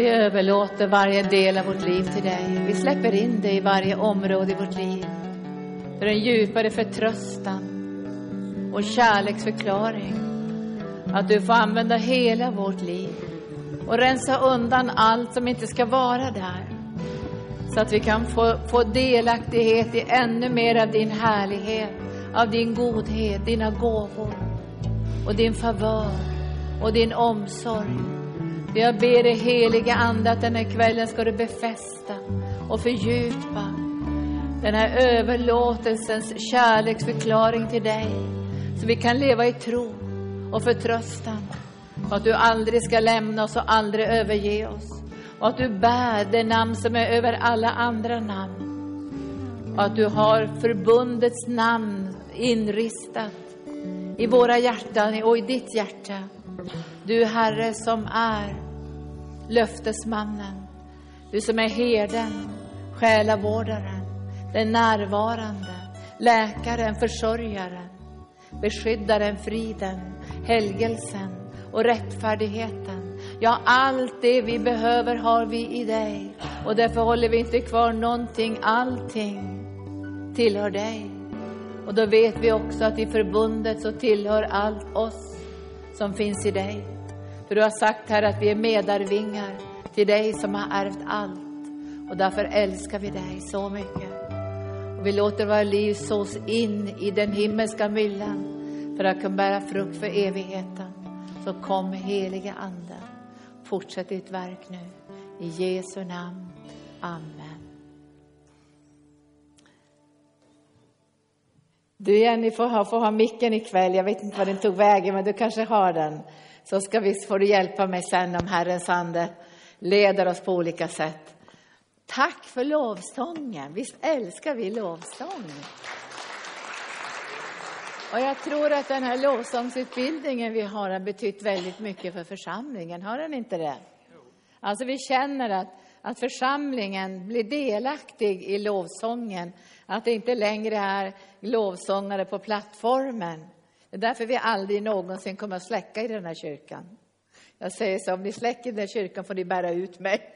Vi överlåter varje del av vårt liv till dig. Vi släpper in dig i varje område i vårt liv. För en djupare förtröstan och kärleksförklaring. Att du får använda hela vårt liv och rensa undan allt som inte ska vara där. Så att vi kan få, få delaktighet i ännu mer av din härlighet, av din godhet, dina gåvor och din favör och din omsorg. Jag ber dig heliga Ande att den här kvällen ska du befästa och fördjupa den här överlåtelsens kärleksförklaring till dig. Så vi kan leva i tro och förtröstan. Och att du aldrig ska lämna oss och aldrig överge oss. Och att du bär det namn som är över alla andra namn. Och att du har förbundets namn inristat i våra hjärtan och i ditt hjärta. Du Herre som är löftesmannen. Du som är herden, själavårdaren, den närvarande, läkaren, försörjaren, beskyddaren, friden, helgelsen och rättfärdigheten. Ja, allt det vi behöver har vi i dig och därför håller vi inte kvar någonting. Allting tillhör dig. Och då vet vi också att i förbundet så tillhör allt oss som finns i dig. För du har sagt här att vi är medarvingar till dig som har ärvt allt. Och därför älskar vi dig så mycket. Och vi låter våra liv sås in i den himmelska myllan för att kunna bära frukt för evigheten. Så kom helige Ande. Fortsätt ditt verk nu. I Jesu namn. Amen. Du Jenny får ha, får ha micken ikväll. Jag vet inte var den tog vägen, men du kanske har den. Så ska vi, får du hjälpa mig sen om Herrens ande leder oss på olika sätt. Tack för lovsången. Visst älskar vi lovsång? Och jag tror att den här lovsångsutbildningen vi har har betytt väldigt mycket för församlingen. Har den inte det? Alltså vi känner att, att församlingen blir delaktig i lovsången. Att det inte längre är lovsångare på plattformen. Det är därför vi aldrig någonsin kommer att släcka i den här kyrkan. Jag säger så, om ni släcker i den här kyrkan får ni bära ut mig.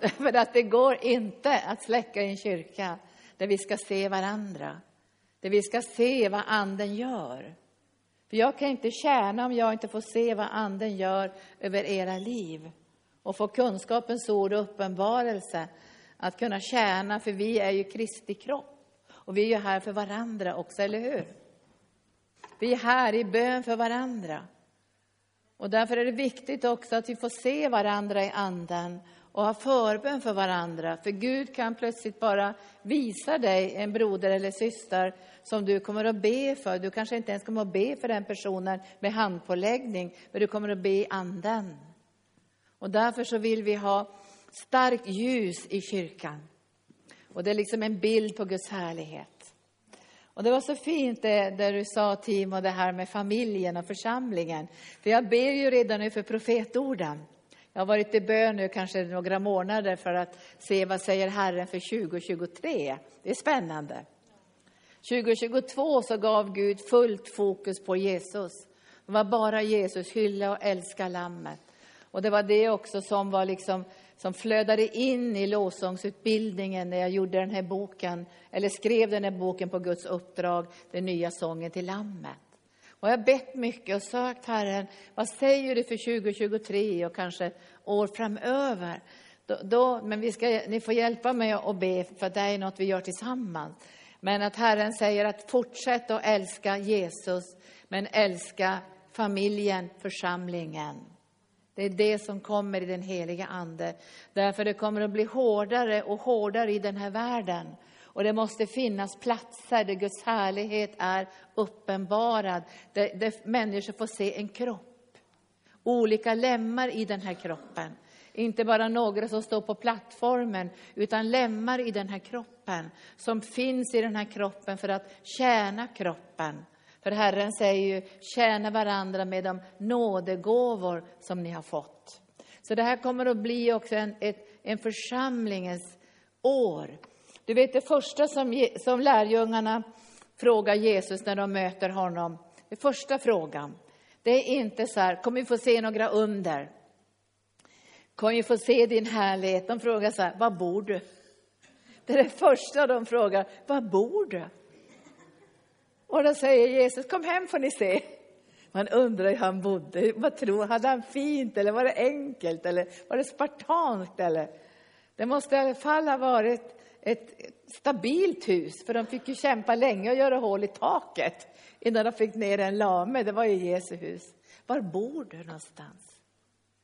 För att det går inte att släcka i en kyrka där vi ska se varandra. Där vi ska se vad anden gör. För jag kan inte tjäna om jag inte får se vad anden gör över era liv. Och få kunskapens ord och uppenbarelse. Att kunna tjäna, för vi är ju Kristi kropp. Och vi är ju här för varandra också, eller hur? Vi är här i bön för varandra. Och därför är det viktigt också att vi får se varandra i anden och ha förbön för varandra. För Gud kan plötsligt bara visa dig en broder eller syster som du kommer att be för. Du kanske inte ens kommer att be för den personen med handpåläggning, men du kommer att be i anden. Och därför så vill vi ha starkt ljus i kyrkan. Och det är liksom en bild på Guds härlighet. Och det var så fint det, det du sa Timo, det här med familjen och församlingen. För jag ber ju redan nu för profetorden. Jag har varit i bön nu kanske några månader för att se vad säger Herren för 2023. Det är spännande. 2022 så gav Gud fullt fokus på Jesus. Det var bara Jesus, hylla och älska lammet. Och det var det också som var liksom som flödade in i lovsångsutbildningen när jag gjorde den här boken, eller skrev den här boken på Guds uppdrag, den nya sången till Lammet. Och jag har bett mycket och sökt Herren, vad säger du för 2023 och kanske år framöver? Då, då, men vi ska, ni får hjälpa mig att be, för det är något vi gör tillsammans. Men att Herren säger att fortsätt att älska Jesus, men älska familjen, församlingen. Det är det som kommer i den heliga Ande. Därför det kommer att bli hårdare och hårdare i den här världen. Och det måste finnas platser där Guds härlighet är uppenbarad. Där, där människor får se en kropp. Olika lemmar i den här kroppen. Inte bara några som står på plattformen, utan lemmar i den här kroppen. Som finns i den här kroppen för att tjäna kroppen. För Herren säger ju, tjäna varandra med de nådegåvor som ni har fått. Så det här kommer att bli också en, ett, en församlingens år. Du vet det första som, som lärjungarna frågar Jesus när de möter honom, det första frågan, det är inte så här, kommer vi få se några under? Kom vi få se din härlighet. De frågar så här, var bor du? Det är det första de frågar, var bor du? Och då säger Jesus, kom hem får ni se. Man undrar hur han bodde. Vad tror Hade han fint eller var det enkelt eller var det spartanskt? Eller? Det måste i alla fall ha varit ett stabilt hus, för de fick ju kämpa länge och göra hål i taket innan de fick ner en lame. Det var ju Jesu hus. Var bor du någonstans?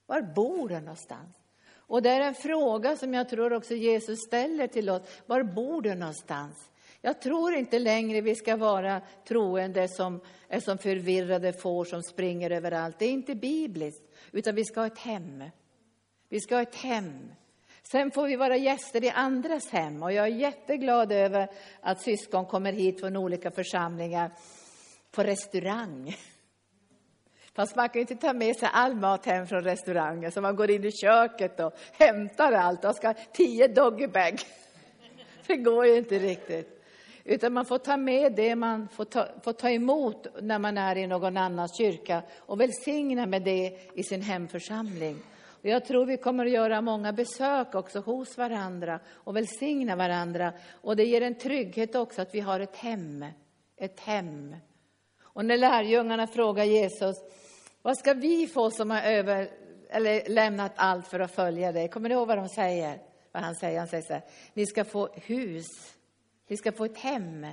Var bor du någonstans? Och det är en fråga som jag tror också Jesus ställer till oss. Var bor du någonstans? Jag tror inte längre vi ska vara troende som är som förvirrade får som springer överallt. Det är inte bibliskt, utan vi ska ha ett hem. Vi ska ha ett hem. Sen får vi vara gäster i andras hem och jag är jätteglad över att syskon kommer hit från olika församlingar på restaurang. Fast man kan ju inte ta med sig all mat hem från restaurangen så man går in i köket och hämtar allt och ska ha tio doggybag. Det går ju inte riktigt. Utan man får ta med det man får ta, får ta emot när man är i någon annans kyrka och välsigna med det i sin hemförsamling. Och jag tror vi kommer att göra många besök också hos varandra och välsigna varandra. Och det ger en trygghet också att vi har ett hem. Ett hem. Och när lärjungarna frågar Jesus, vad ska vi få som har över, eller lämnat allt för att följa dig? Kommer ni ihåg vad de säger? Vad han säger? Han säger så här, ni ska få hus vi ska få ett hem.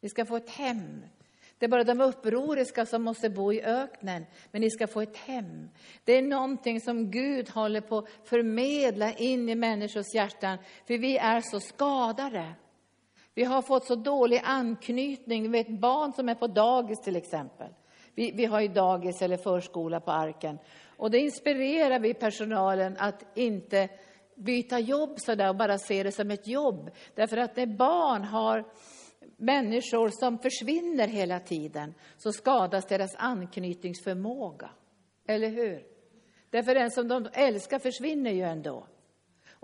Vi ska få ett hem. Det är bara de upproriska som måste bo i öknen, men ni ska få ett hem. Det är någonting som Gud håller på att förmedla in i människors hjärtan, för vi är så skadade. Vi har fått så dålig anknytning. Vi vet barn som är på dagis till exempel. Vi, vi har ju dagis eller förskola på arken. Och det inspirerar vi personalen att inte byta jobb sådär och bara se det som ett jobb. Därför att när barn har människor som försvinner hela tiden så skadas deras anknytningsförmåga. Eller hur? Därför den som de älskar försvinner ju ändå.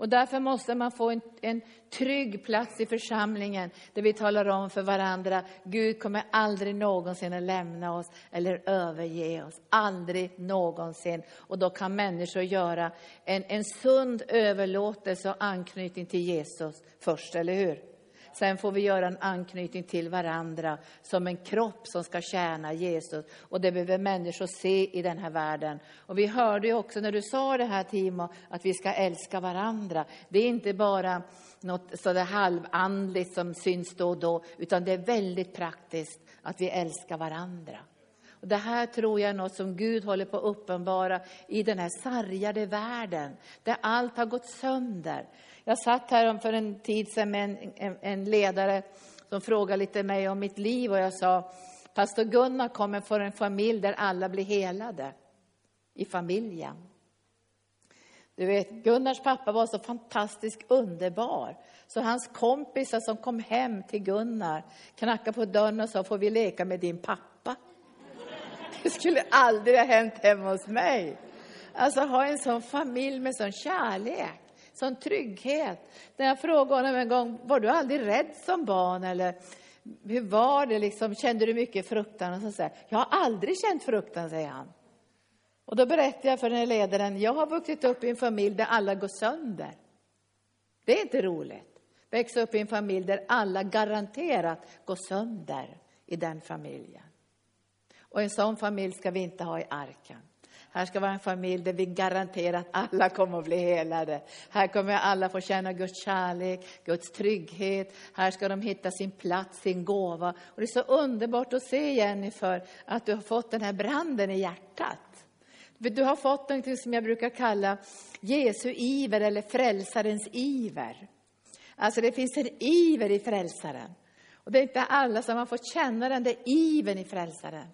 Och därför måste man få en, en trygg plats i församlingen där vi talar om för varandra, Gud kommer aldrig någonsin att lämna oss eller överge oss. Aldrig någonsin. Och då kan människor göra en, en sund överlåtelse och anknytning till Jesus först, eller hur? Sen får vi göra en anknytning till varandra som en kropp som ska tjäna Jesus. Och det behöver människor se i den här världen. Och vi hörde ju också när du sa det här Timo, att vi ska älska varandra. Det är inte bara något sådär halvandligt som syns då och då, utan det är väldigt praktiskt att vi älskar varandra. Och det här tror jag är något som Gud håller på att uppenbara i den här sargade världen, där allt har gått sönder. Jag satt här för en tid sedan med en, en, en ledare som frågade lite mig om mitt liv och jag sa, pastor Gunnar kommer från en familj där alla blir helade i familjen. Du vet, Gunnars pappa var så fantastiskt underbar. Så hans kompisar som kom hem till Gunnar knackade på dörren och sa, får vi leka med din pappa? Det skulle aldrig ha hänt hemma hos mig. Alltså ha en sån familj med sån kärlek sån trygghet. När jag frågade honom en gång, var du aldrig rädd som barn? Eller hur var det? Liksom, kände du mycket fruktan? Och så säger, jag har aldrig känt fruktan, säger han. Och då berättar jag för den här ledaren, jag har vuxit upp i en familj där alla går sönder. Det är inte roligt. Växa upp i en familj där alla garanterat går sönder i den familjen. Och en sån familj ska vi inte ha i arken. Här ska vara en familj där vi garanterar att alla kommer att bli helade. Här kommer alla få känna Guds kärlek, Guds trygghet. Här ska de hitta sin plats, sin gåva. Och det är så underbart att se, Jennifer, att du har fått den här branden i hjärtat. Du har fått något som jag brukar kalla Jesu iver eller frälsarens iver. Alltså det finns en iver i frälsaren. Och det är inte alla som har fått känna den där ivern i frälsaren.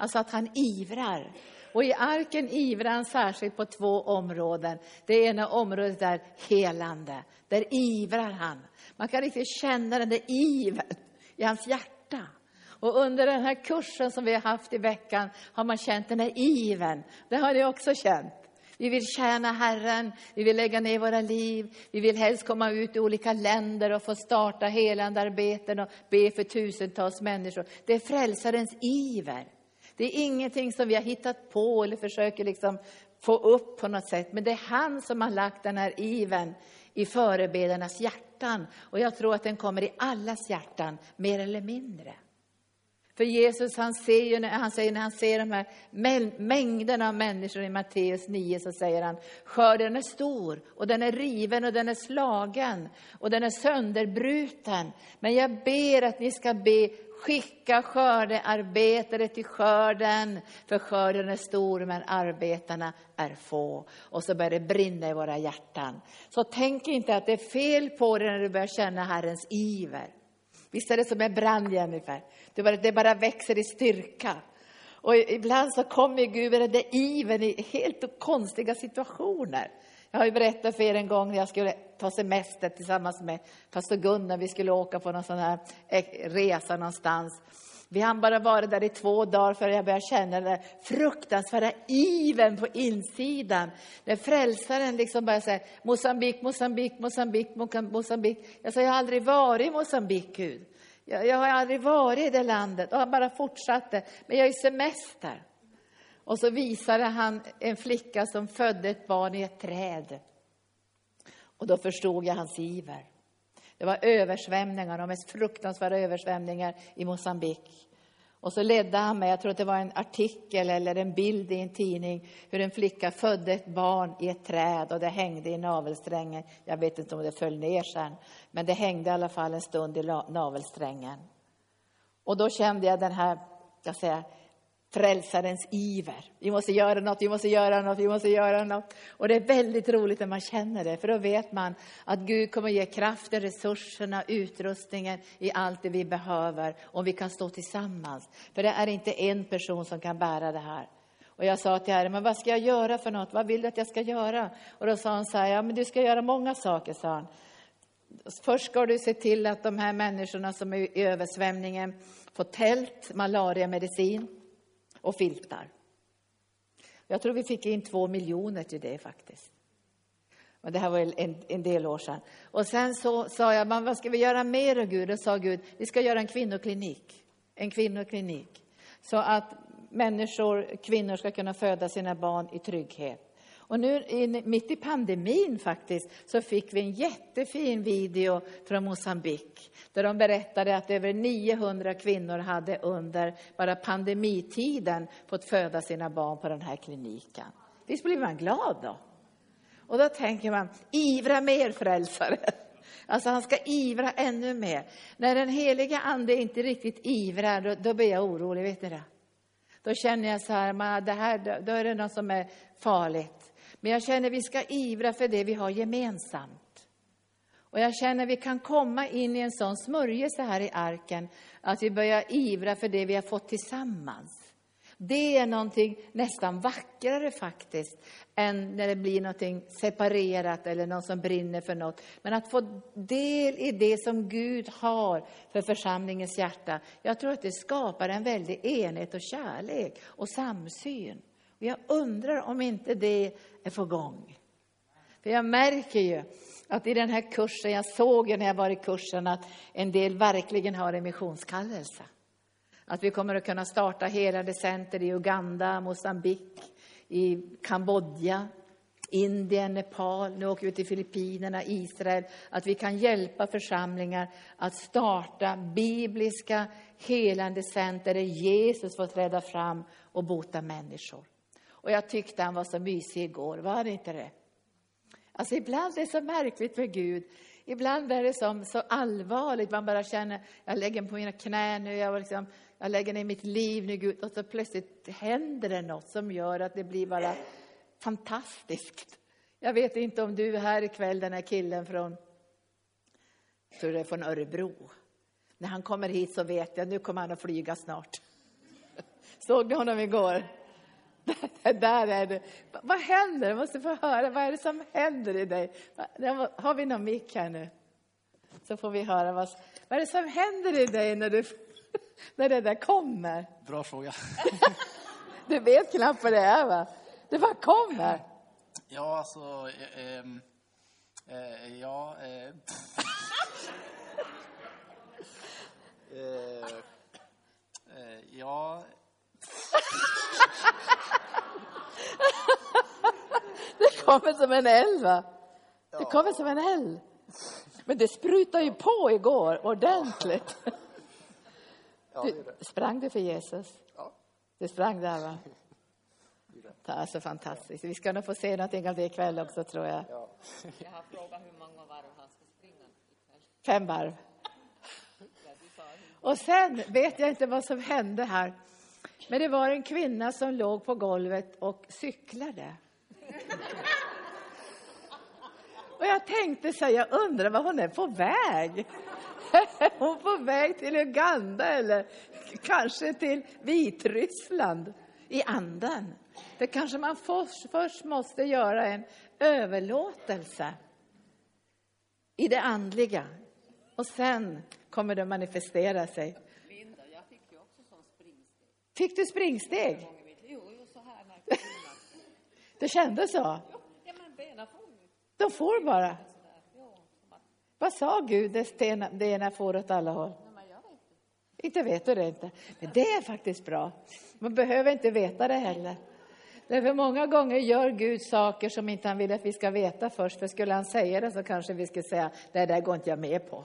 Alltså att han ivrar. Och i arken ivrar han särskilt på två områden. Det ena området är helande. Där ivrar han. Man kan riktigt känna den där ivern i hans hjärta. Och under den här kursen som vi har haft i veckan har man känt den där ivern. Det har ni också känt. Vi vill tjäna Herren, vi vill lägga ner våra liv, vi vill helst komma ut i olika länder och få starta helande arbeten och be för tusentals människor. Det är frälsarens iver. Det är ingenting som vi har hittat på eller försöker liksom få upp på något sätt. Men det är han som har lagt den här iven i förebedarnas hjärtan. Och jag tror att den kommer i allas hjärtan, mer eller mindre. För Jesus han ser ju, han säger, när han ser de här mängderna av människor i Matteus 9 så säger han skörden är stor och den är riven och den är slagen och den är sönderbruten. Men jag ber att ni ska be skicka skördearbetare till skörden, för skörden är stor men arbetarna är få. Och så börjar det brinna i våra hjärtan. Så tänk inte att det är fel på dig när du börjar känna Herrens iver. Visst är det som en brand, Jennifer? Det bara, det bara växer i styrka. Och ibland så kommer Gud med den där ivern i helt konstiga situationer. Jag har ju berättat för er en gång när jag skulle ta semester tillsammans med pastor Gunnar. Vi skulle åka på någon sån här eh, resa någonstans. Vi hann bara vara där i två dagar för jag började känna den fruktansvärda iven på insidan. När frälsaren liksom började säga Mosambik, Mosambik, Mosambik, Mosambik. Jag sa, jag har aldrig varit i Mosambik, Gud. Jag, jag har aldrig varit i det landet. Och han bara fortsatte. Men jag är i semester. Och så visade han en flicka som födde ett barn i ett träd. Och då förstod jag hans iver. Det var översvämningar, de mest fruktansvärda översvämningar i Mosambik. Och så ledde han mig, jag tror att det var en artikel eller en bild i en tidning, hur en flicka födde ett barn i ett träd och det hängde i navelsträngen. Jag vet inte om det föll ner sen, men det hängde i alla fall en stund i navelsträngen. Och då kände jag den här, jag säger, frälsarens iver. Vi måste göra något, vi måste göra något, vi måste göra något. Och det är väldigt roligt när man känner det, för då vet man att Gud kommer ge kraften, resurserna, utrustningen i allt det vi behöver, om vi kan stå tillsammans. För det är inte en person som kan bära det här. Och jag sa till Herren, men vad ska jag göra för något? Vad vill du att jag ska göra? Och då sa han så här, ja men du ska göra många saker, sa han. Först ska du se till att de här människorna som är i översvämningen får tält, malariamedicin och filtar. Jag tror vi fick in två miljoner till det faktiskt. Men det här var en, en del år sedan. Och sen så sa jag, men vad ska vi göra mer då Gud? Och sa Gud, vi ska göra en kvinnoklinik. En kvinnoklinik. Så att människor, kvinnor ska kunna föda sina barn i trygghet. Och nu mitt i pandemin faktiskt så fick vi en jättefin video från Mosambik där de berättade att över 900 kvinnor hade under bara pandemitiden fått föda sina barn på den här kliniken. Visst blir man glad då? Och då tänker man, ivra mer frälsare. Alltså han ska ivra ännu mer. När den heliga ande inte riktigt ivrar, då, då blir jag orolig, vet ni det? Då känner jag så här, man, det här, då är det något som är farligt. Men jag känner att vi ska ivra för det vi har gemensamt. Och jag känner att vi kan komma in i en sån smörjelse här i arken, att vi börjar ivra för det vi har fått tillsammans. Det är någonting nästan vackrare faktiskt, än när det blir någonting separerat eller någon som brinner för något. Men att få del i det som Gud har för församlingens hjärta, jag tror att det skapar en väldig enhet och kärlek och samsyn. Och jag undrar om inte det är på gång. För jag märker ju att i den här kursen, jag såg ju när jag var i kursen att en del verkligen har en missionskallelse. Att vi kommer att kunna starta helade center i Uganda, Mosambik, i Kambodja, Indien, Nepal, nu åker vi till Filippinerna, Israel. Att vi kan hjälpa församlingar att starta bibliska helande center där Jesus får träda fram och bota människor. Och jag tyckte han var så mysig igår, var han inte det? Alltså ibland är det så märkligt med Gud. Ibland är det som, så allvarligt, man bara känner, jag lägger på mina knän nu, jag, liksom, jag lägger ner mitt liv nu Gud, och så plötsligt händer det något som gör att det blir bara fantastiskt. Jag vet inte om du är här ikväll, den här killen från, tror det är från Örebro. När han kommer hit så vet jag, nu kommer han att flyga snart. Såg du honom igår? Där är det. Vad händer? Jag måste få höra. Vad är det som händer i dig? Har vi någon mick här nu? Så får vi höra. Vad, vad är det som händer i dig när, du, när det där kommer? Bra fråga. Du vet knappt vad det är, va? Det bara kommer. Ja, alltså... Eh, eh, ja... Eh, eh, ja... kommer som en eld, va? Det kommer som en eld. Men det sprutade ju på igår ordentligt. Det det. Du, sprang du för Jesus? Ja. Du sprang där, va? Det är så fantastiskt. Vi ska nog få se någonting av det ikväll också, tror jag. Ja. Jag har frågat hur många varv han ska springa ikväll. Fem varv. Och sen vet jag inte vad som hände här. Men det var en kvinna som låg på golvet och cyklade. Och jag tänkte så här, jag undrar vad hon är på väg. Hon Är på väg till Uganda eller kanske till Vitryssland i anden? Det kanske man först, först måste göra en överlåtelse i det andliga. Och sen kommer det manifestera sig. Linda, jag fick ju också sån springsteg Fick du springsteg? Jo, så här när. Det kändes så? Jo, ja, men benen får ju De får bara. Vad sa Gud? Det, ena får åt alla håll. Inte vet du det inte. Men det är faktiskt bra. Man behöver inte veta det heller. Därför många gånger gör Gud saker som inte han vill att vi ska veta först. För skulle han säga det så kanske vi skulle säga, det där går inte jag med på.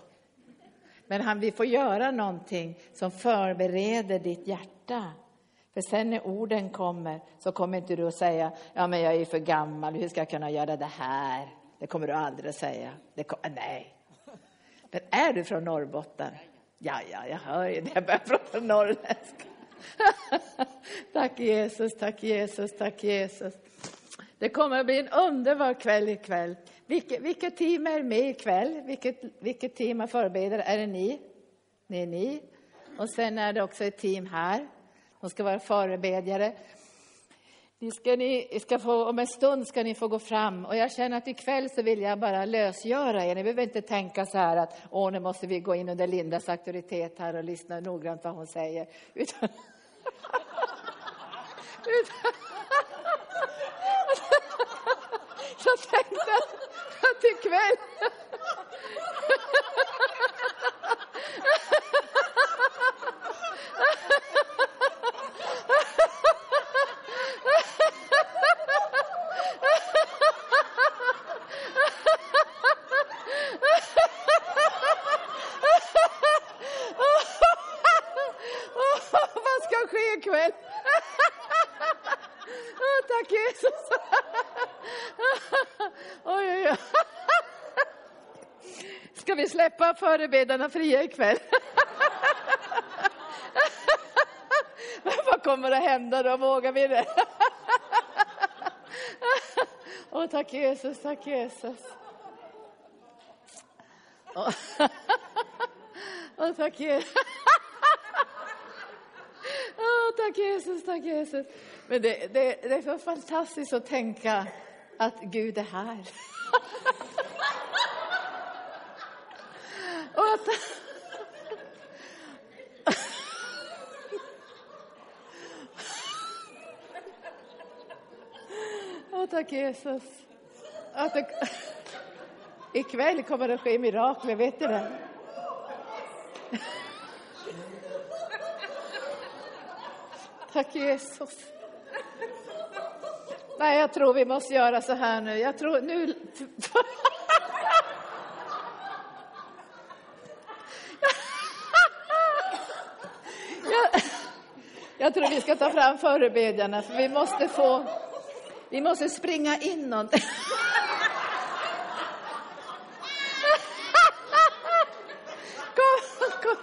Men han, vi får göra någonting som förbereder ditt hjärta. För sen när orden kommer så kommer inte du att säga, ja men jag är för gammal, hur ska jag kunna göra det här? Det kommer du aldrig att säga. Det kom, nej. Men är du från Norrbotten? Ja, ja, jag hör ju det. Jag börjar prata norrländska. tack Jesus, tack Jesus, tack Jesus. Det kommer att bli en underbar kväll ikväll. Vilket, vilket team är med ikväll? Vilket, vilket team av förberedare Är det ni? Det är ni. Och sen är det också ett team här. Hon ska vara förebedjare. Ni ska, ni ska få, om en stund ska ni få gå fram och jag känner att ikväll så vill jag bara lösgöra er. Ni behöver inte tänka så här att åh, nu måste vi gå in under Lindas auktoritet här och lyssna noggrant vad hon säger. Utan, utan, jag tänkte att, att ikväll Vad ska ske ikväll? Åh, tack Jesus. Oj, oj, oj. Ska vi släppa förebedarna fria ikväll? Vad kommer att hända då? Vågar vi det? Åh, tack Jesus, tack Jesus. Åh, Åh, tack Jesus. Åh, tack Jesus, tack Jesus. Men det, det, det är så fantastiskt att tänka att Gud är här. Och att... Åh, tack Jesus. Att det... Ikväll kommer det att ske mirakler, vet du det? Tack Jesus. Nej, jag tror vi måste göra så här nu. Jag tror nu... Jag, jag tror vi ska ta fram förebedjarna, för vi måste få... Vi måste springa in någonting. Kom, kom,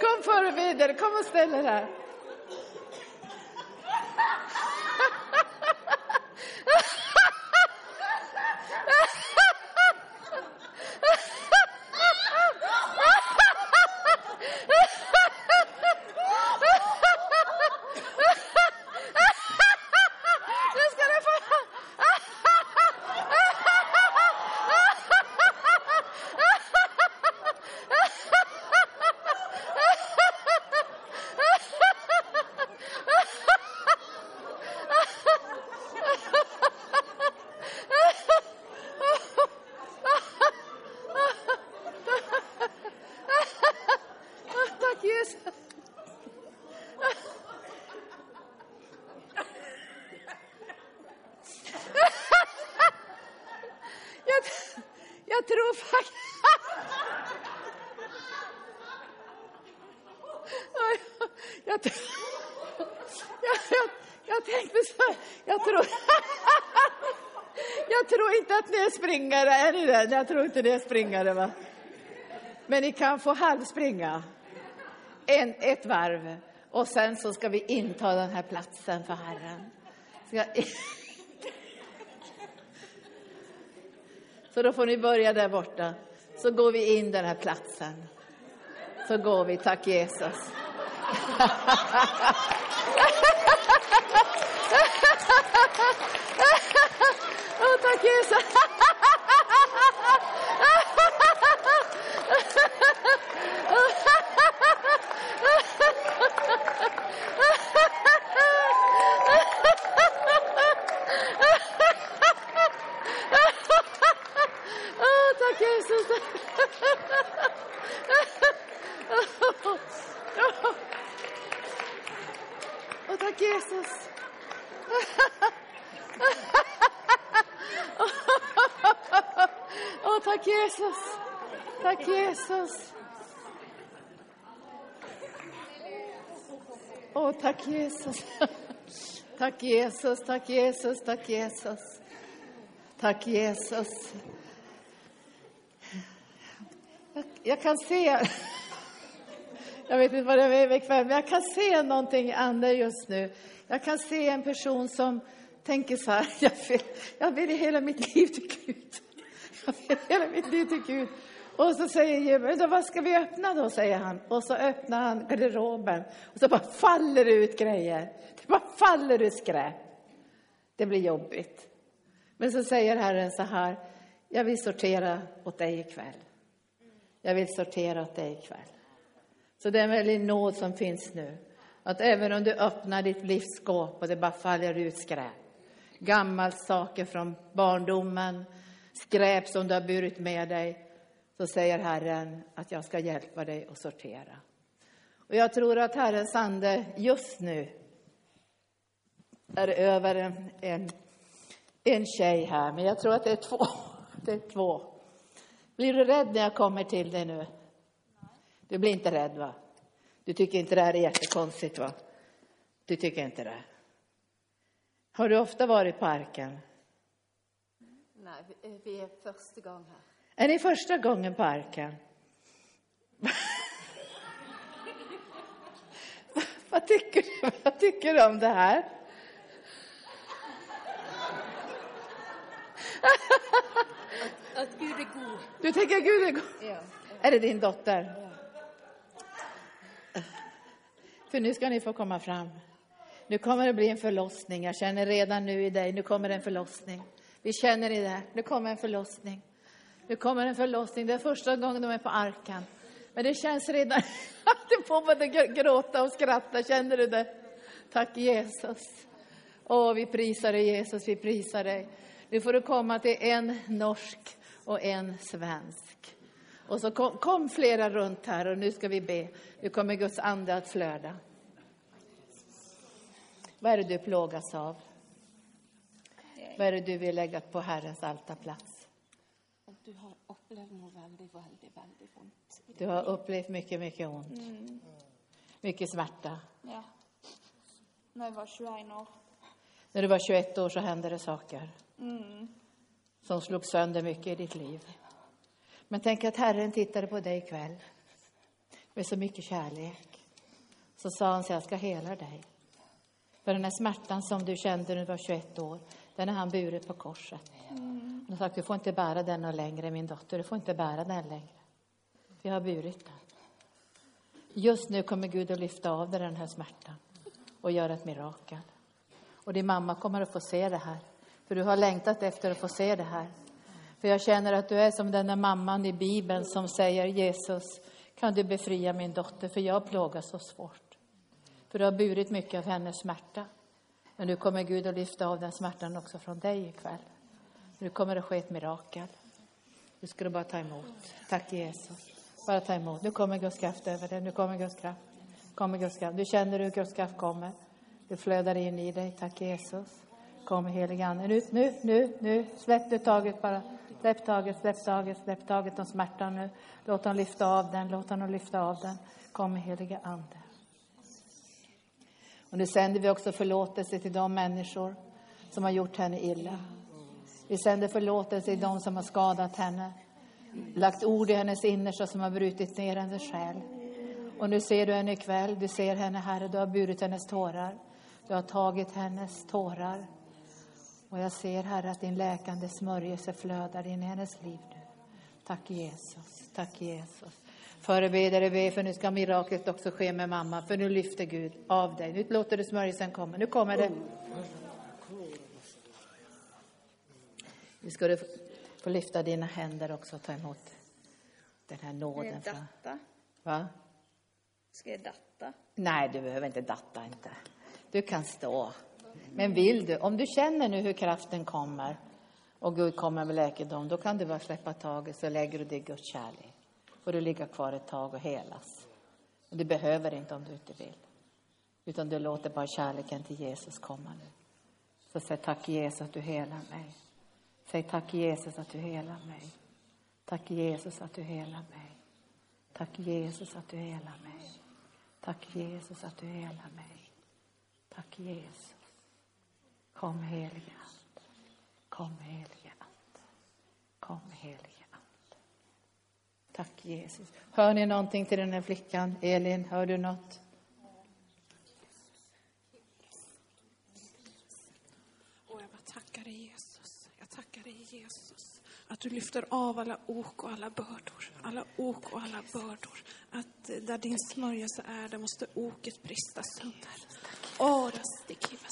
kom förebilder, kom och ställ er här. Nu ska du få... jag tror faktiskt... jag, jag, jag, jag, jag tänkte så här, jag tror... jag tror inte att ni är springare, är ni det? Jag tror inte det är springare, va? Men ni kan få halvspringa. En, ett varv. Och sen så ska vi inta den här platsen för Herren. Ska... Så då får ni börja där borta. Så går vi in den här platsen. Så går vi, tack Jesus. Åh, tack Jesus. Åh, tack Jesus. Åh, tack Jesus. Åh, tack Jesus. Tack Jesus. Åh, tack Jesus. Tack Jesus, tack Jesus, tack Jesus. Tack Jesus. Jag, jag kan se, jag vet inte vad det är ikväll, men jag kan se någonting i anden just nu. Jag kan se en person som tänker så här, jag vill, jag vill i hela mitt liv till Gud. Jag vill i hela mitt liv till Gud. Och så säger Jimmy, vad ska vi öppna då, säger han. Och så öppnar han garderoben och så bara faller det ut grejer. Det bara faller ut skräp. Det blir jobbigt. Men så säger Herren så här, jag vill sortera åt dig ikväll. Jag vill sortera åt dig ikväll. Så det är en väldig nåd som finns nu. Att även om du öppnar ditt livsskåp och det bara faller ut skräp. Gammalt saker från barndomen, skräp som du har burit med dig. Så säger Herren att jag ska hjälpa dig att sortera. Och jag tror att Herrens ande just nu är över en, en, en tjej här, men jag tror att det är två. Det är två. Blir du rädd när jag kommer till dig nu? Du blir inte rädd, va? Du tycker inte det här är jättekonstigt, va? Du tycker inte det? Har du ofta varit på parken? Nej, vi är första gången här. Är ni första gången på Arken? Vad tycker du? Vad tycker du om det här? Att Gud är god. Du tänker Gud är god. Ja. Är det din dotter? För nu ska ni få komma fram. Nu kommer det bli en förlossning. Jag känner redan nu i dig, nu kommer en förlossning. Vi känner i det. Nu kommer en förlossning. Nu kommer en förlossning. Det är första gången de är på arkan. Men det känns redan att du får både gråta och skratta. Känner du det? Tack Jesus. Åh, vi prisar dig Jesus, vi prisar dig. Nu får du komma till en norsk och en svensk. Och så kom, kom flera runt här och nu ska vi be. Nu kommer Guds ande att flöda. Vad är det du plågas av? Vad är det du vill lägga på Herrens altarplats? Du har upplevt något väldigt, väldigt, väldigt ont. Du har upplevt mycket, mycket ont. Mycket smärta. Ja. När jag var 21 år. När du var 21 år så hände det saker som slog sönder mycket i ditt liv. Men tänk att Herren tittade på dig ikväll med så mycket kärlek. Så sa han så jag ska hela dig. För den här smärtan som du kände när du var 21 år, den har han burit på korset. Han har sagt, du får inte bära den längre, min dotter. Du får inte bära den längre. Vi har burit den. Just nu kommer Gud att lyfta av dig den här smärtan och göra ett mirakel. Och din mamma kommer att få se det här. För du har längtat efter att få se det här. För jag känner att du är som den där mamman i Bibeln som säger Jesus, kan du befria min dotter för jag plågas så svårt. För du har burit mycket av hennes smärta. Men nu kommer Gud att lyfta av den smärtan också från dig ikväll. Nu kommer det ske ett mirakel. Nu ska du bara ta emot. Tack Jesus. Bara ta emot. Nu kommer Guds kraft över dig. Nu kommer Guds kraft. Kommer Guds kraft. Du känner hur Guds kraft kommer. Du flödar in i dig. Tack Jesus. Kom helige Ande. Nu, nu, nu, nu. Släpp det taget bara. Släpp taget, släpp taget, släpp taget om smärtan nu. Låt honom lyfta av den, låt honom lyfta av den. Kom heliga Ande. Och nu sänder vi också förlåtelse till de människor som har gjort henne illa. Vi sänder förlåtelse till dem som har skadat henne, lagt ord i hennes innersta som har brutit ner hennes själ. Och nu ser du henne ikväll, du ser henne, Herre, du har burit hennes tårar. Du har tagit hennes tårar. Och jag ser, Herre, att din läkande smörjelse flödar in i hennes liv nu. Tack Jesus, tack Jesus. Förebedare be, för nu ska miraklet också ske med mamma, för nu lyfter Gud av dig. Nu låter du smörjelsen komma. Nu kommer det. Nu ska du få lyfta dina händer också och ta emot den här Ska nåden. jag Från, datta? va? Ska jag datta? Nej, du behöver inte datta inte. Du kan stå. Men vill du, om du känner nu hur kraften kommer och Gud kommer med läkedom, då kan du bara släppa taget så lägger du det i Guds kärlek. Får du ligga kvar ett tag och helas. Men du behöver inte om du inte vill. Utan du låter bara kärleken till Jesus komma nu. Så säg tack Jesus att du helar mig. Säg tack Jesus att du helar mig. Tack Jesus att du helar mig. Tack Jesus att du helar mig. Tack Jesus att du helar mig. Tack Jesus. Kom helige Ande. Kom helige Ande. Kom helige Ande. Tack Jesus. Hör ni någonting till den här flickan? Elin, hör du något? Och jag bara tackar dig Jesus. Jag tackar dig Jesus. Att du lyfter av alla ok och alla bördor. Alla ok och alla bördor. Att eh, där din smörjelse är, där måste oket brista sönder. Ora stikiva.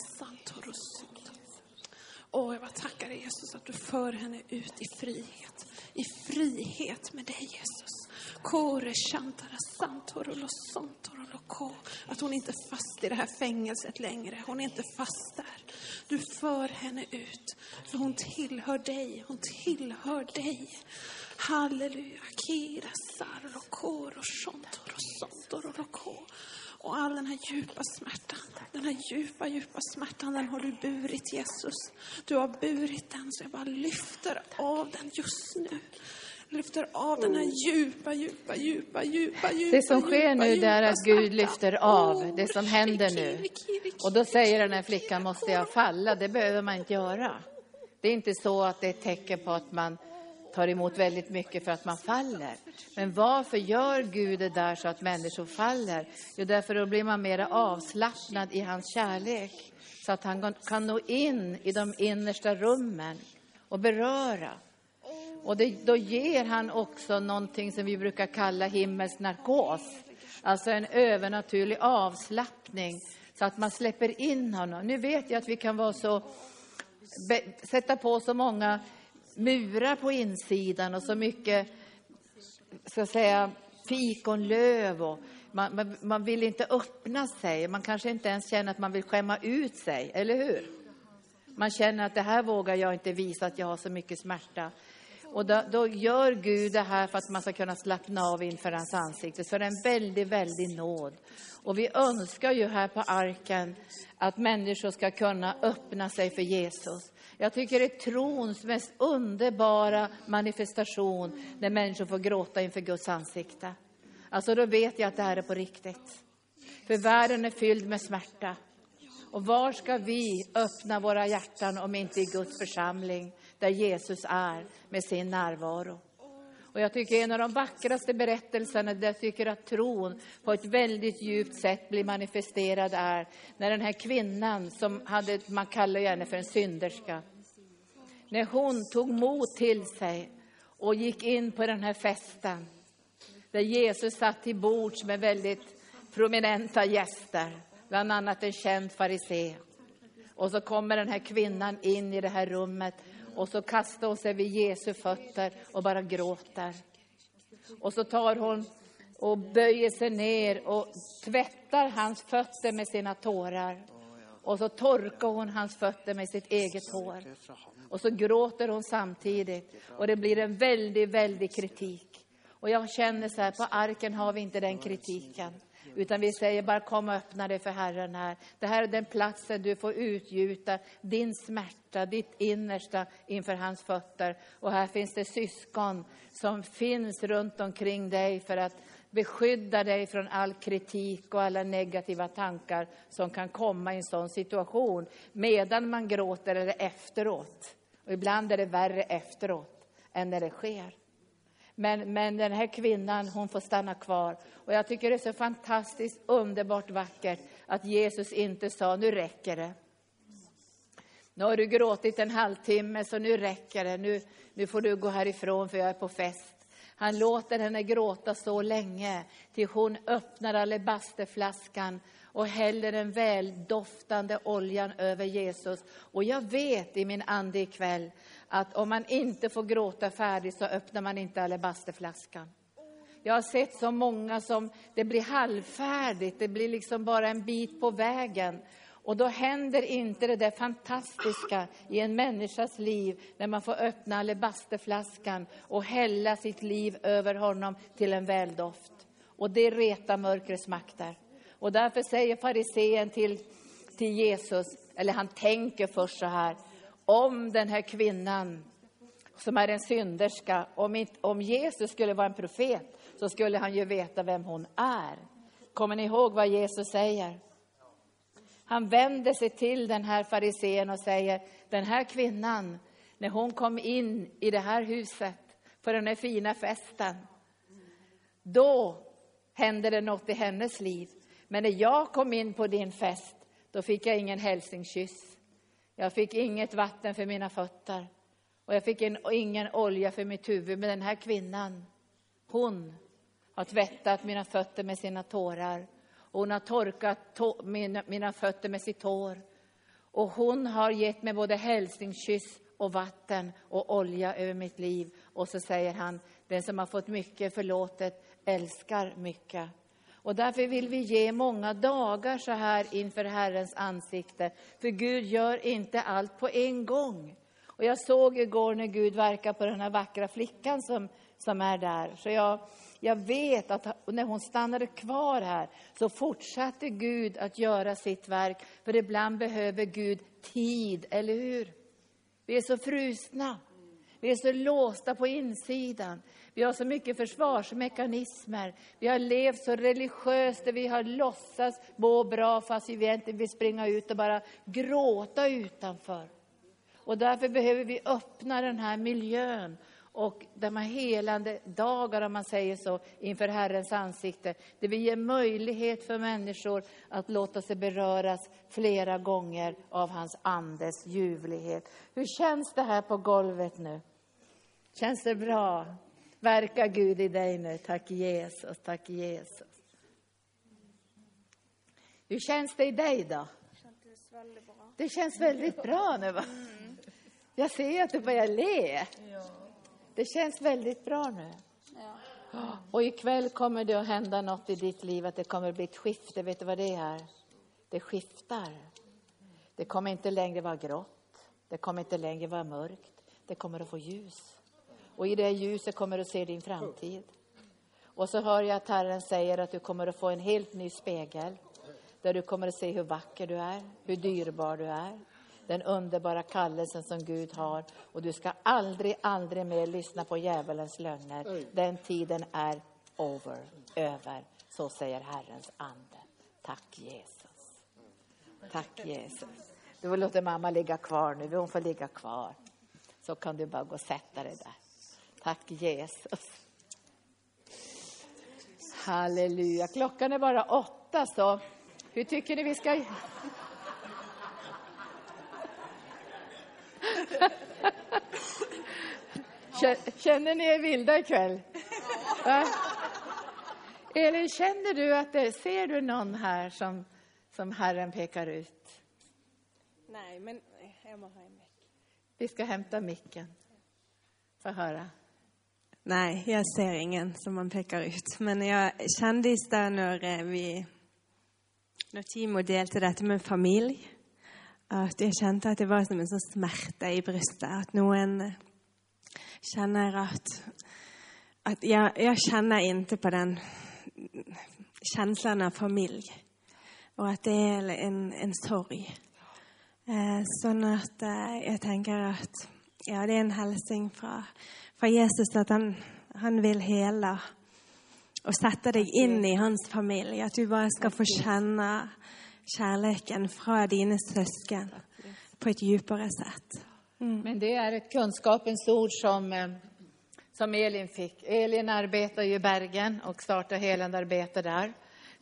Åh, jag bara tackar dig Jesus att du för henne ut i frihet. I frihet med dig Jesus. Att hon inte är fast i det här fängelset längre. Hon är inte fast där. Du för henne ut. För hon tillhör dig. Hon tillhör dig. Halleluja. Kira sar shontoro sontoro lo. Och all den här djupa smärtan, den här djupa, djupa smärtan, den har du burit Jesus. Du har burit den, så jag bara lyfter av den just nu. Lyfter av den här djupa, djupa, djupa, djupa, djupa, Det som sker nu djupa är att Gud lyfter av det som händer nu. Och då säger den här flickan, måste jag falla? Det behöver man inte göra. Det är inte så att det är ett tecken på att man tar emot väldigt mycket för att man faller. Men varför gör Gud det där så att människor faller? Jo, därför då blir man mer avslappnad i hans kärlek. Så att han kan nå in i de innersta rummen och beröra. Och det, då ger han också någonting som vi brukar kalla himmelsk narkos. Alltså en övernaturlig avslappning så att man släpper in honom. Nu vet jag att vi kan vara så, be, sätta på så många murar på insidan och så mycket, ska säga, fikonlöv och man, man, man vill inte öppna sig. Man kanske inte ens känner att man vill skämma ut sig, eller hur? Man känner att det här vågar jag inte visa att jag har så mycket smärta. Och då, då gör Gud det här för att man ska kunna slappna av inför hans ansikte. Så det är en väldigt, väldigt nåd. Och vi önskar ju här på arken att människor ska kunna öppna sig för Jesus. Jag tycker det är trons mest underbara manifestation när människor får gråta inför Guds ansikte. Alltså då vet jag att det här är på riktigt. För världen är fylld med smärta. Och var ska vi öppna våra hjärtan om inte i Guds församling där Jesus är med sin närvaro? Och jag tycker en av de vackraste berättelserna där jag tycker att tron på ett väldigt djupt sätt blir manifesterad är när den här kvinnan som hade, man kallar henne för en synderska, när hon tog mod till sig och gick in på den här festen där Jesus satt till bords med väldigt prominenta gäster, bland annat en känd farisé. Och så kommer den här kvinnan in i det här rummet och så kastar hon sig vid Jesu fötter och bara gråter. Och så tar hon och böjer sig ner och tvättar hans fötter med sina tårar. Och så torkar hon hans fötter med sitt eget hår. Och så gråter hon samtidigt. Och det blir en väldigt, väldig kritik. Och jag känner så här, på arken har vi inte den kritiken. Utan vi säger bara kom och öppna dig för Herren här. Det här är den platsen du får utgjuta din smärta, ditt innersta inför hans fötter. Och här finns det syskon som finns runt omkring dig för att beskydda dig från all kritik och alla negativa tankar som kan komma i en sån situation medan man gråter eller efteråt. Och ibland är det värre efteråt än när det sker. Men, men den här kvinnan, hon får stanna kvar. Och jag tycker det är så fantastiskt underbart vackert att Jesus inte sa, nu räcker det. Nu har du gråtit en halvtimme, så nu räcker det. Nu, nu får du gå härifrån, för jag är på fest. Han låter henne gråta så länge, till hon öppnar alabasterflaskan och häller den väldoftande oljan över Jesus. Och jag vet i min ande ikväll att om man inte får gråta färdigt så öppnar man inte alabasterflaskan. Jag har sett så många som det blir halvfärdigt, det blir liksom bara en bit på vägen. Och då händer inte det där fantastiska i en människas liv när man får öppna alabasterflaskan och hälla sitt liv över honom till en väldoft. Och det retar mörkrets makter. Och därför säger farisén till, till Jesus, eller han tänker först så här, om den här kvinnan som är en synderska, om, inte, om Jesus skulle vara en profet så skulle han ju veta vem hon är. Kommer ni ihåg vad Jesus säger? Han vänder sig till den här farisén och säger, den här kvinnan, när hon kom in i det här huset på den här fina festen, då hände det något i hennes liv. Men när jag kom in på din fest, då fick jag ingen hälsningskyss. Jag fick inget vatten för mina fötter och jag fick en, ingen olja för mitt huvud. Men den här kvinnan, hon har tvättat mina fötter med sina tårar. Och hon har torkat mina, mina fötter med sitt hår. Och hon har gett mig både hälsningskyss och vatten och olja över mitt liv. Och så säger han, den som har fått mycket förlåtet älskar mycket. Och därför vill vi ge många dagar så här inför Herrens ansikte. För Gud gör inte allt på en gång. Och jag såg igår när Gud verkar på den här vackra flickan som, som är där. Så jag, jag vet att när hon stannade kvar här så fortsatte Gud att göra sitt verk. För ibland behöver Gud tid, eller hur? Vi är så frusna. Vi är så låsta på insidan. Vi har så mycket försvarsmekanismer. Vi har levt så religiöst där vi har låtsats må bra fast vi egentligen vill springa ut och bara gråta utanför. Och därför behöver vi öppna den här miljön och de här helande dagar, om man säger så, inför Herrens ansikte. Där vi ger möjlighet för människor att låta sig beröras flera gånger av hans andes ljuvlighet. Hur känns det här på golvet nu? Känns det bra? Verka Gud i dig nu. Tack Jesus, tack Jesus. Hur känns det i dig då? Det känns väldigt bra nu va? Jag ser att du börjar le. Det känns väldigt bra nu. Och ikväll kommer det att hända något i ditt liv, att det kommer att bli ett skifte. Vet du vad det är? Det skiftar. Det kommer inte längre vara grått. Det kommer inte längre vara mörkt. Det kommer att få ljus. Och i det ljuset kommer du se din framtid. Och så hör jag att Herren säger att du kommer att få en helt ny spegel. Där du kommer att se hur vacker du är, hur dyrbar du är. Den underbara kallelsen som Gud har. Och du ska aldrig, aldrig mer lyssna på djävulens lögner. Den tiden är over, över. Så säger Herrens ande. Tack Jesus. Tack Jesus. Du låta mamma ligga kvar nu. Hon får ligga kvar. Så kan du bara gå och sätta dig där. Tack Jesus. Halleluja. Klockan är bara åtta, så hur tycker ni vi ska... Känner ni er vilda ikväll? Va? Elin, känner du att det, ser du någon här som, som Herren pekar ut? Nej, men jag måste ha en mick. Vi ska hämta micken. Få höra. Nej, jag ser ingen som man pekar ut. Men jag kände i stället när eh, vi när Timo delte detta med familj, att jag kände att det var som en sån smärta i bröstet. Att någon känner att, att jag, jag känner inte på den känslan av familj. Och att det är en, en sorg. Eh, att eh, jag eh, att, ja, det är en hälsning från, för Jesus att han, han vill hela och sätta dig in i hans familj. Att du bara ska få känna kärleken från dina syskon på ett djupare sätt. Mm. Men det är ett kunskapens ord som, eh, som Elin fick. Elin arbetar ju i Bergen och startar helandearbete där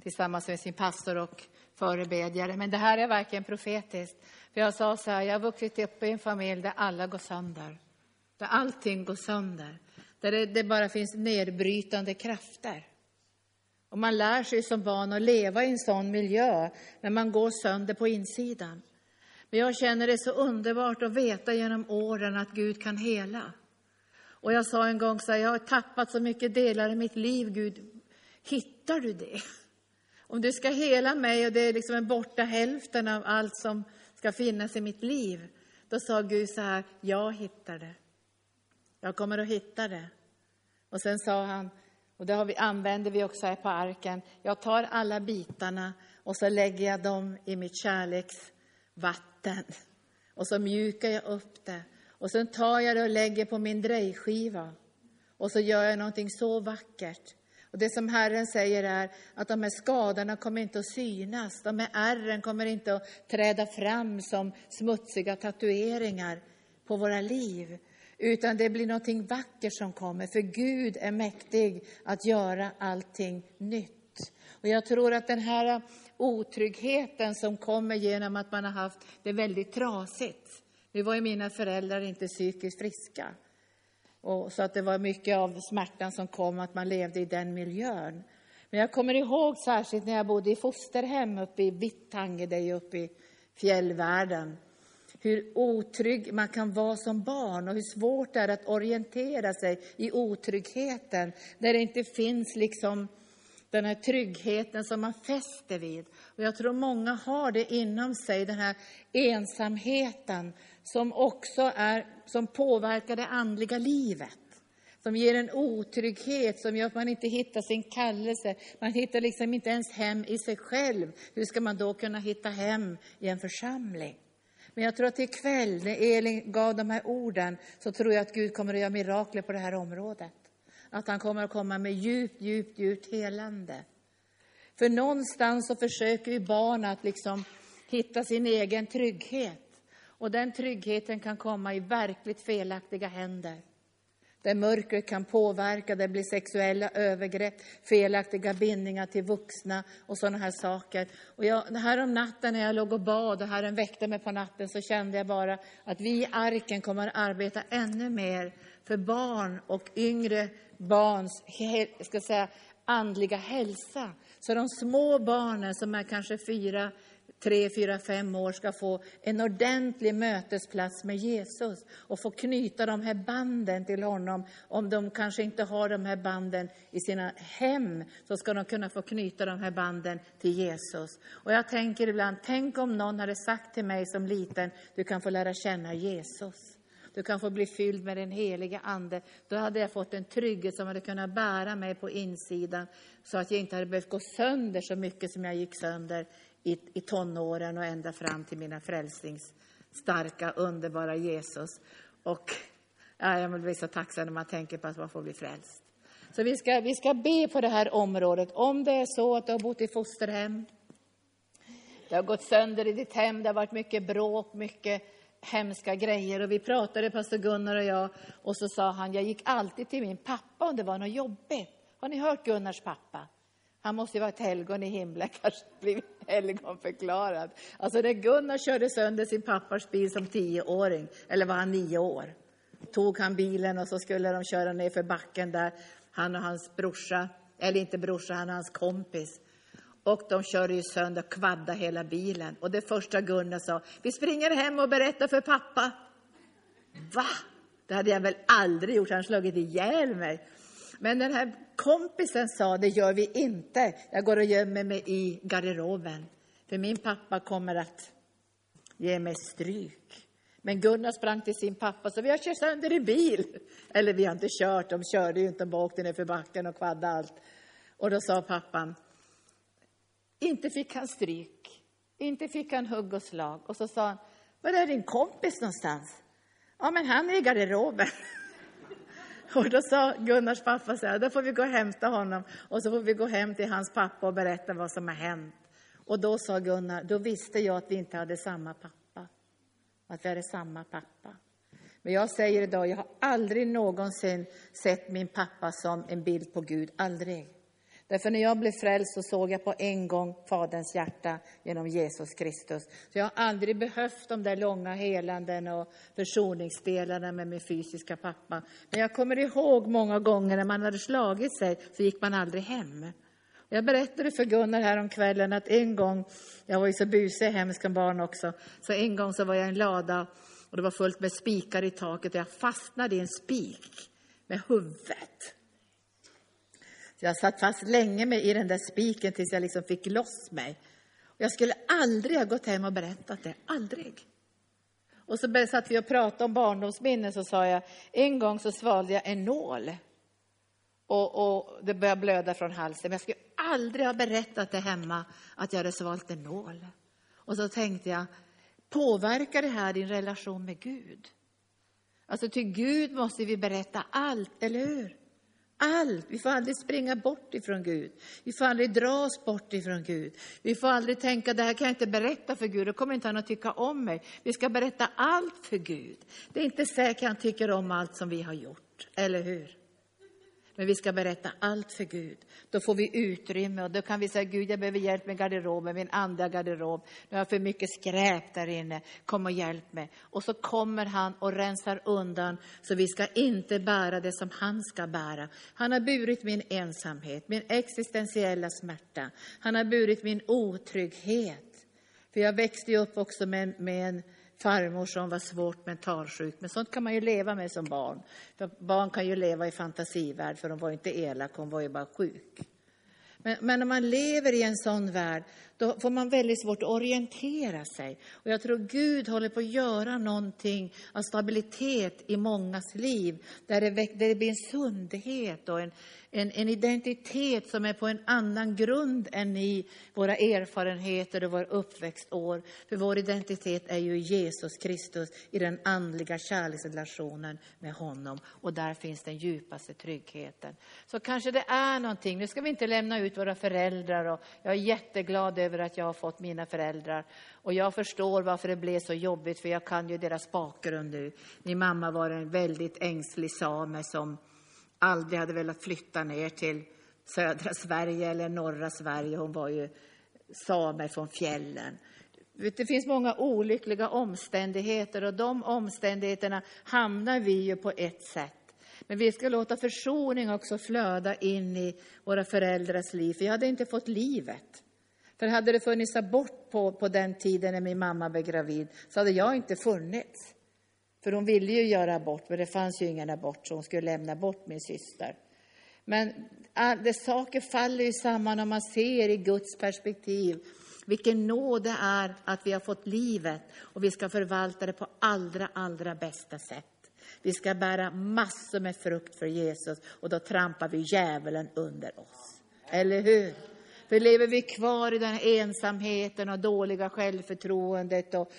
tillsammans med sin pastor och förebedjare. Men det här är verkligen profetiskt. För jag sa så här, jag har vuxit upp i en familj där alla går sönder. Där allting går sönder. Där det, det bara finns nedbrytande krafter. Och man lär sig som barn att leva i en sån miljö när man går sönder på insidan. Men jag känner det så underbart att veta genom åren att Gud kan hela. Och jag sa en gång så här, jag har tappat så mycket delar i mitt liv, Gud. Hittar du det? Om du ska hela mig och det är liksom en borta hälften av allt som ska finnas i mitt liv. Då sa Gud så här, jag hittar det. Jag kommer att hitta det. Och sen sa han, och det har vi, använder vi också här på arken, jag tar alla bitarna och så lägger jag dem i mitt kärleksvatten. Och så mjukar jag upp det. Och sen tar jag det och lägger på min drejskiva. Och så gör jag någonting så vackert. Och det som Herren säger är att de här skadorna kommer inte att synas. De här ärren kommer inte att träda fram som smutsiga tatueringar på våra liv. Utan det blir någonting vackert som kommer, för Gud är mäktig att göra allting nytt. Och jag tror att den här otryggheten som kommer genom att man har haft det väldigt trasigt. Nu var ju mina föräldrar inte psykiskt friska. Och så att det var mycket av smärtan som kom att man levde i den miljön. Men jag kommer ihåg särskilt när jag bodde i fosterhem uppe i Vittange, det är uppe i fjällvärlden. Hur otrygg man kan vara som barn och hur svårt det är att orientera sig i otryggheten. Där det inte finns liksom den här tryggheten som man fäster vid. Och jag tror många har det inom sig, den här ensamheten som också är, som påverkar det andliga livet. Som ger en otrygghet som gör att man inte hittar sin kallelse. Man hittar liksom inte ens hem i sig själv. Hur ska man då kunna hitta hem i en församling? Men jag tror att ikväll, när Elin gav de här orden, så tror jag att Gud kommer att göra mirakler på det här området. Att han kommer att komma med djupt, djupt, djupt helande. För någonstans så försöker ju barn att liksom hitta sin egen trygghet. Och den tryggheten kan komma i verkligt felaktiga händer. Där mörkret kan påverka, där det blir sexuella övergrepp, felaktiga bindningar till vuxna och sådana här saker. Och jag, här om natten när jag låg och bad och Herren väckte mig på natten så kände jag bara att vi i arken kommer att arbeta ännu mer för barn och yngre barns ska säga, andliga hälsa. Så de små barnen som är kanske fyra, tre, fyra, fem år ska få en ordentlig mötesplats med Jesus och få knyta de här banden till honom. Om de kanske inte har de här banden i sina hem så ska de kunna få knyta de här banden till Jesus. Och jag tänker ibland, tänk om någon hade sagt till mig som liten, du kan få lära känna Jesus. Du kan få bli fylld med den heliga Ande. Då hade jag fått en trygghet som hade kunnat bära mig på insidan så att jag inte hade behövt gå sönder så mycket som jag gick sönder i, i tonåren och ända fram till mina frälsningsstarka, underbara Jesus. Och ja, jag blir så tacksam när man tänker på att man får bli frälst. Så vi ska, vi ska be på det här området. Om det är så att du har bott i fosterhem, det har gått sönder i ditt hem, det har varit mycket bråk, mycket hemska grejer. Och vi pratade, pastor Gunnar och jag, och så sa han, jag gick alltid till min pappa om det var något jobbigt. Har ni hört Gunnars pappa? Han måste ju vara ett helgon i himlen, kanske blivit helgonförklarad. Alltså när Gunnar körde sönder sin pappas bil som tioåring, eller var han nio år, tog han bilen och så skulle de köra ner för backen där, han och hans brorsa, eller inte brorsa, han och hans kompis. Och de körde ju sönder, kvadda hela bilen. Och det första Gunnar sa, vi springer hem och berättar för pappa. Va? Det hade jag väl aldrig gjort, han slagit ihjäl mig. Men den här kompisen sa, det gör vi inte. Jag går och gömmer mig i garderoben. För min pappa kommer att ge mig stryk. Men Gunnar sprang till sin pappa så vi har kört sönder i bil. Eller vi har inte kört, de körde ju inte, de bara åkte ner för backen och kvaddade allt. Och då sa pappan, Inte fick han stryk. Inte fick han hugg och slag. Och så sa han, var är din kompis någonstans? Ja, men han är i garderoben. Och då sa Gunnars pappa så här, då får vi gå och hämta honom och så får vi gå hem till hans pappa och berätta vad som har hänt. Och då sa Gunnar, då visste jag att vi inte hade samma pappa. Att vi hade samma pappa. Men jag säger idag, jag har aldrig någonsin sett min pappa som en bild på Gud. Aldrig. Därför när jag blev frälst så såg jag på en gång Faderns hjärta genom Jesus Kristus. Så jag har aldrig behövt de där långa helanden och försoningsdelarna med min fysiska pappa. Men jag kommer ihåg många gånger när man hade slagit sig så gick man aldrig hem. Jag berättade för Gunnar här om kvällen att en gång, jag var ju så busig hemsk som barn också, så en gång så var jag i en lada och det var fullt med spikar i taket och jag fastnade i en spik med huvudet. Så jag satt fast länge med i den där spiken tills jag liksom fick loss mig. Och jag skulle aldrig ha gått hem och berättat det, aldrig. Och så satt vi och pratade om barndomsminnen så sa jag, en gång så svalde jag en nål. Och, och det började blöda från halsen. Men jag skulle aldrig ha berättat det hemma att jag hade svalt en nål. Och så tänkte jag, påverkar det här din relation med Gud? Alltså till Gud måste vi berätta allt, eller hur? Allt. Vi får aldrig springa bort ifrån Gud. Vi får aldrig dra oss bort ifrån Gud. Vi får aldrig tänka, det här kan jag inte berätta för Gud, då kommer inte han att tycka om mig. Vi ska berätta allt för Gud. Det är inte säkert han tycker om allt som vi har gjort, eller hur? Men vi ska berätta allt för Gud. Då får vi utrymme och då kan vi säga, Gud jag behöver hjälp med garderoben, min andra garderob. Nu har jag för mycket skräp där inne, kom och hjälp mig. Och så kommer han och rensar undan, så vi ska inte bära det som han ska bära. Han har burit min ensamhet, min existentiella smärta. Han har burit min otrygghet. För jag växte ju upp också med, med en farmor som var svårt mentalsjuk. Men sånt kan man ju leva med som barn. För barn kan ju leva i fantasivärld, för de var inte elaka, hon var ju bara sjuk. Men, men när man lever i en sån värld, då får man väldigt svårt att orientera sig. Och jag tror Gud håller på att göra någonting av stabilitet i mångas liv, där det, där det blir en sundhet och en, en, en, identitet som är på en annan grund än i våra erfarenheter och våra uppväxtår. För vår identitet är ju Jesus Kristus i den andliga kärleksrelationen med honom. Och där finns den djupaste tryggheten. Så kanske det är någonting, nu ska vi inte lämna ut våra föräldrar och jag är jätteglad över att jag har fått mina föräldrar. Och jag förstår varför det blev så jobbigt, för jag kan ju deras bakgrund nu. Min mamma var en väldigt ängslig same som aldrig hade velat flytta ner till södra Sverige eller norra Sverige. Hon var ju same från fjällen. Det finns många olyckliga omständigheter och de omständigheterna hamnar vi ju på ett sätt. Men vi ska låta försoning också flöda in i våra föräldrars liv, för jag hade inte fått livet. För hade det funnits abort på, på den tiden när min mamma blev gravid så hade jag inte funnits. För hon ville ju göra abort, men det fanns ju ingen abort, så hon skulle lämna bort min syster. Men det, saker faller ju samman om man ser i Guds perspektiv vilken nåd det är att vi har fått livet och vi ska förvalta det på allra, allra bästa sätt. Vi ska bära massor med frukt för Jesus och då trampar vi djävulen under oss. Eller hur? För lever vi kvar i den här ensamheten och dåliga självförtroendet och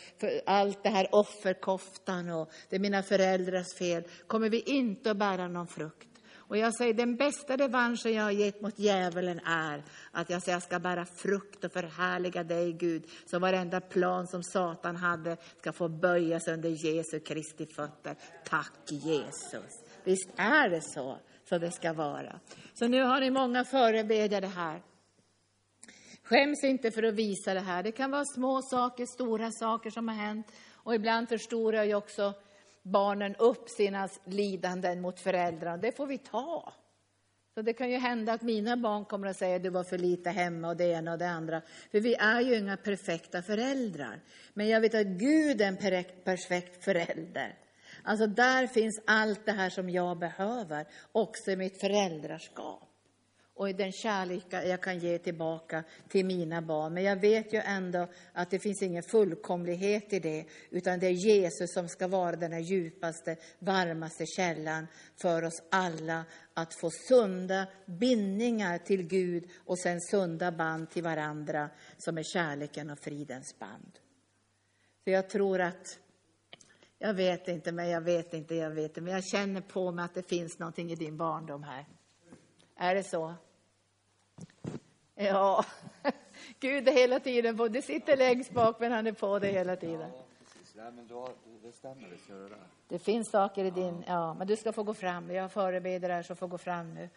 allt det här offerkoftan och det är mina föräldrars fel, kommer vi inte att bära någon frukt. Och jag säger den bästa revanschen jag har gett mot djävulen är att jag säger jag ska bära frukt och förhärliga dig Gud. Så varenda plan som Satan hade ska få böjas under Jesu Kristi fötter. Tack Jesus. Visst är det så, så det ska vara. Så nu har ni många förebedjare här. Skäms inte för att visa det här. Det kan vara små saker, stora saker som har hänt. Och ibland förstorar ju också barnen upp sina lidanden mot föräldrarna. Det får vi ta. Så det kan ju hända att mina barn kommer att säga att du var för lite hemma och det ena och det andra. För vi är ju inga perfekta föräldrar. Men jag vet att Gud är en perfekt förälder. Alltså där finns allt det här som jag behöver, också i mitt föräldraskap och den kärlek jag kan ge tillbaka till mina barn. Men jag vet ju ändå att det finns ingen fullkomlighet i det, utan det är Jesus som ska vara den här djupaste, varmaste källan för oss alla att få sunda bindningar till Gud och sen sunda band till varandra som är kärleken och fridens band. Så jag tror att jag vet inte, men jag vet inte, jag vet inte. Men jag känner på mig att det finns någonting i din barndom här. Är det så? Ja. Gud är hela tiden på. Du sitter längst bak, men han är på dig hela tiden. Nej, men då, det stämmer, det ska finns saker i din... Ja, men du ska få gå fram. Jag förebeder här, så får gå fram nu.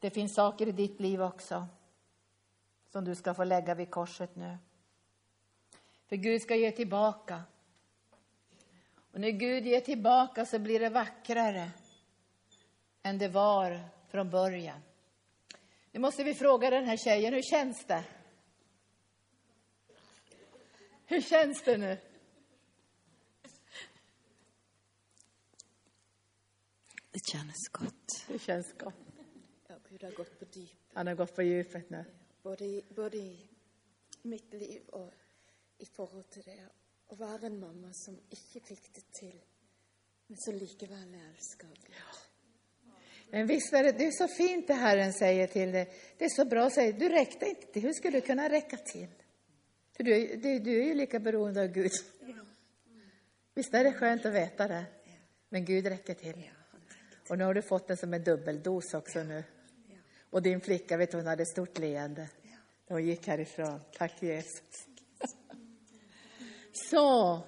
Det finns saker i ditt liv också som du ska få lägga vid korset nu. För Gud ska ge tillbaka. Och när Gud ger tillbaka så blir det vackrare än det var från början. Nu måste vi fråga den här tjejen, hur känns det? Hur känns det nu? Det känns gott. Det känns gott. Ja, Gud har gått på djup, Han har gått på djupet nu. både i, både i mitt liv og i forhold til det å være en mamma som ikke fikk det til, men som likevel elsker Gud. Men visst är det, det är så fint det Herren säger till dig. Det är så bra att säga, du räckte inte till. Hur skulle du kunna räcka till? För du, är- du, du är ju lika beroende av Gud. Visst är det skönt att veta det? Men Gud räcker till. Och nu har du fått den som en dubbeldos också nu. Och din flicka, vet du, hon hade ett stort leende. När hon gick härifrån. Tack Jesus. Så,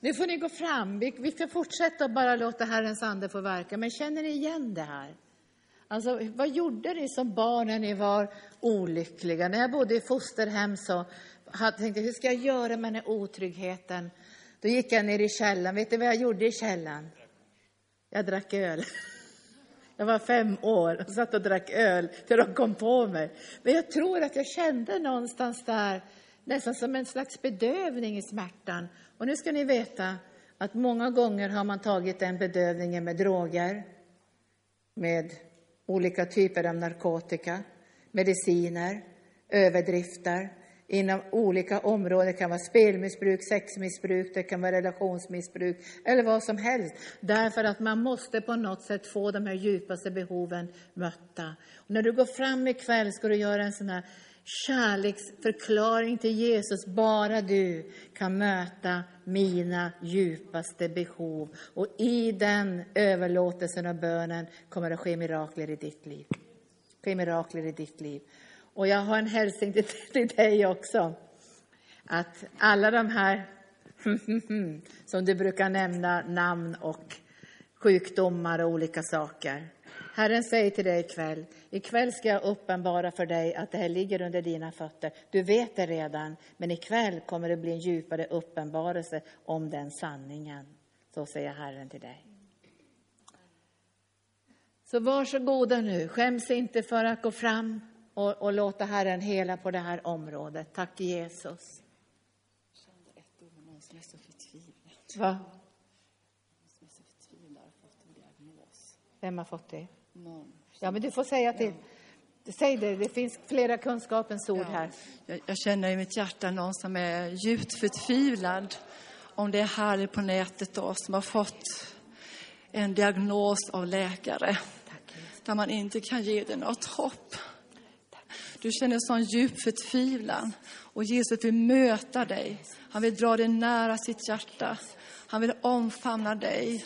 nu får ni gå fram. Vi, vi ska fortsätta att bara låta Herrens ande få verka. Men känner ni igen det här? Alltså, vad gjorde ni som barn när ni var olyckliga? När jag bodde i fosterhem så tänkte jag, hur ska jag göra med den här otryggheten? Då gick jag ner i källaren. Vet ni vad jag gjorde i källaren? Jag drack öl. Jag var fem år och satt och drack öl till de kom på mig. Men jag tror att jag kände någonstans där nästan som en slags bedövning i smärtan. Och nu ska ni veta att många gånger har man tagit den bedövningen med droger, med olika typer av narkotika, mediciner, överdrifter inom olika områden. Det kan vara spelmissbruk, sexmissbruk, det kan vara relationsmissbruk eller vad som helst. Därför att man måste på något sätt få de här djupaste behoven mötta. Och när du går fram ikväll ska du göra en sån här kärleksförklaring till Jesus. Bara du kan möta mina djupaste behov. Och i den överlåtelsen och bönen kommer det ske mirakler i ditt liv. ske mirakler i ditt liv. Och jag har en hälsning till, till dig också. Att alla de här som du brukar nämna namn och sjukdomar och olika saker. Herren säger till dig ikväll, ikväll ska jag uppenbara för dig att det här ligger under dina fötter. Du vet det redan, men ikväll kommer det bli en djupare uppenbarelse om den sanningen. Så säger Herren till dig. Så varsågoda nu, skäms inte för att gå fram och, och låta Herren hela på det här området. Tack Jesus. Va? Vem har fått det? Ja, men du får säga till. Säg det, det finns flera kunskapens ord här. Jag, jag känner i mitt hjärta någon som är djupt förtvivlad. Om det är här på nätet då, som har fått en diagnos av läkare. Där man inte kan ge dig något hopp. Du känner sån djup förtvivlan. Och Jesus vill möta dig. Han vill dra dig nära sitt hjärta. Han vill omfamna dig.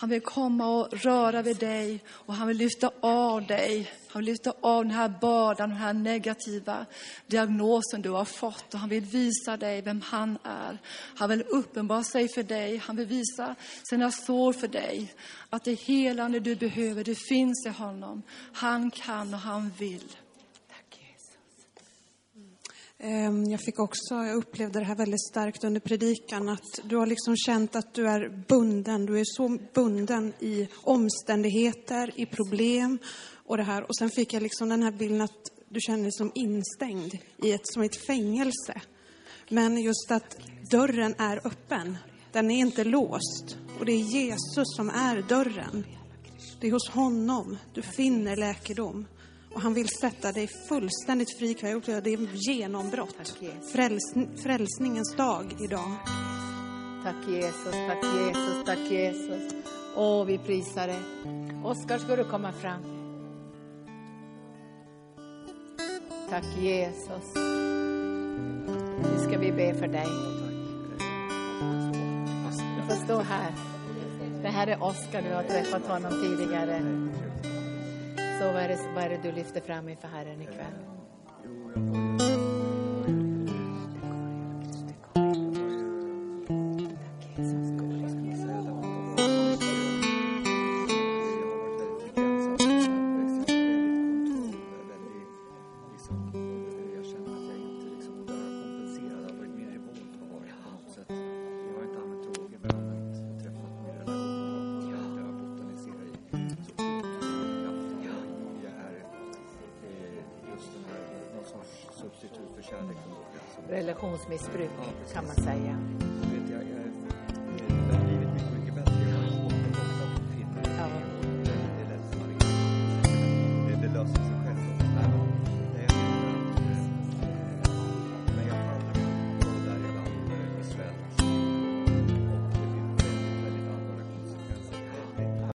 Han vill komma och röra vid dig och han vill lyfta av dig. Han vill lyfta av den här bördan, den här negativa diagnosen du har fått. Och han vill visa dig vem han är. Han vill uppenbara sig för dig. Han vill visa sina sår för dig. Att det helande du behöver, det finns i honom. Han kan och han vill. Ehm, jag fick också, jag upplevde det här väldigt starkt under predikan, att du har liksom känt att du är bunden. Du är så bunden i omständigheter, i problem och det här. Och sen fick jag liksom den här bilden att du känner dig som instängd i ett, som ett fängelse. Men just att dörren är öppen. Den är inte låst. Och det är Jesus som är dörren. Det är hos honom du finner läkedom. Och han vill sätta dig fullständigt fri ikväll. Det är genombrott. Tack, Jesus. Fräls, frälsningens dag idag. Tack Jesus, tack Jesus, tack Jesus. Åh, vi prisar dig. Oskar, ska du komma fram? Tack Jesus. Nu ska vi be för dig. Du får stå här. Det här är Oskar, du har träffat honom tidigare. Så vad är det, vad är det du lyfter fram inför Herren ikväll? Eh, någon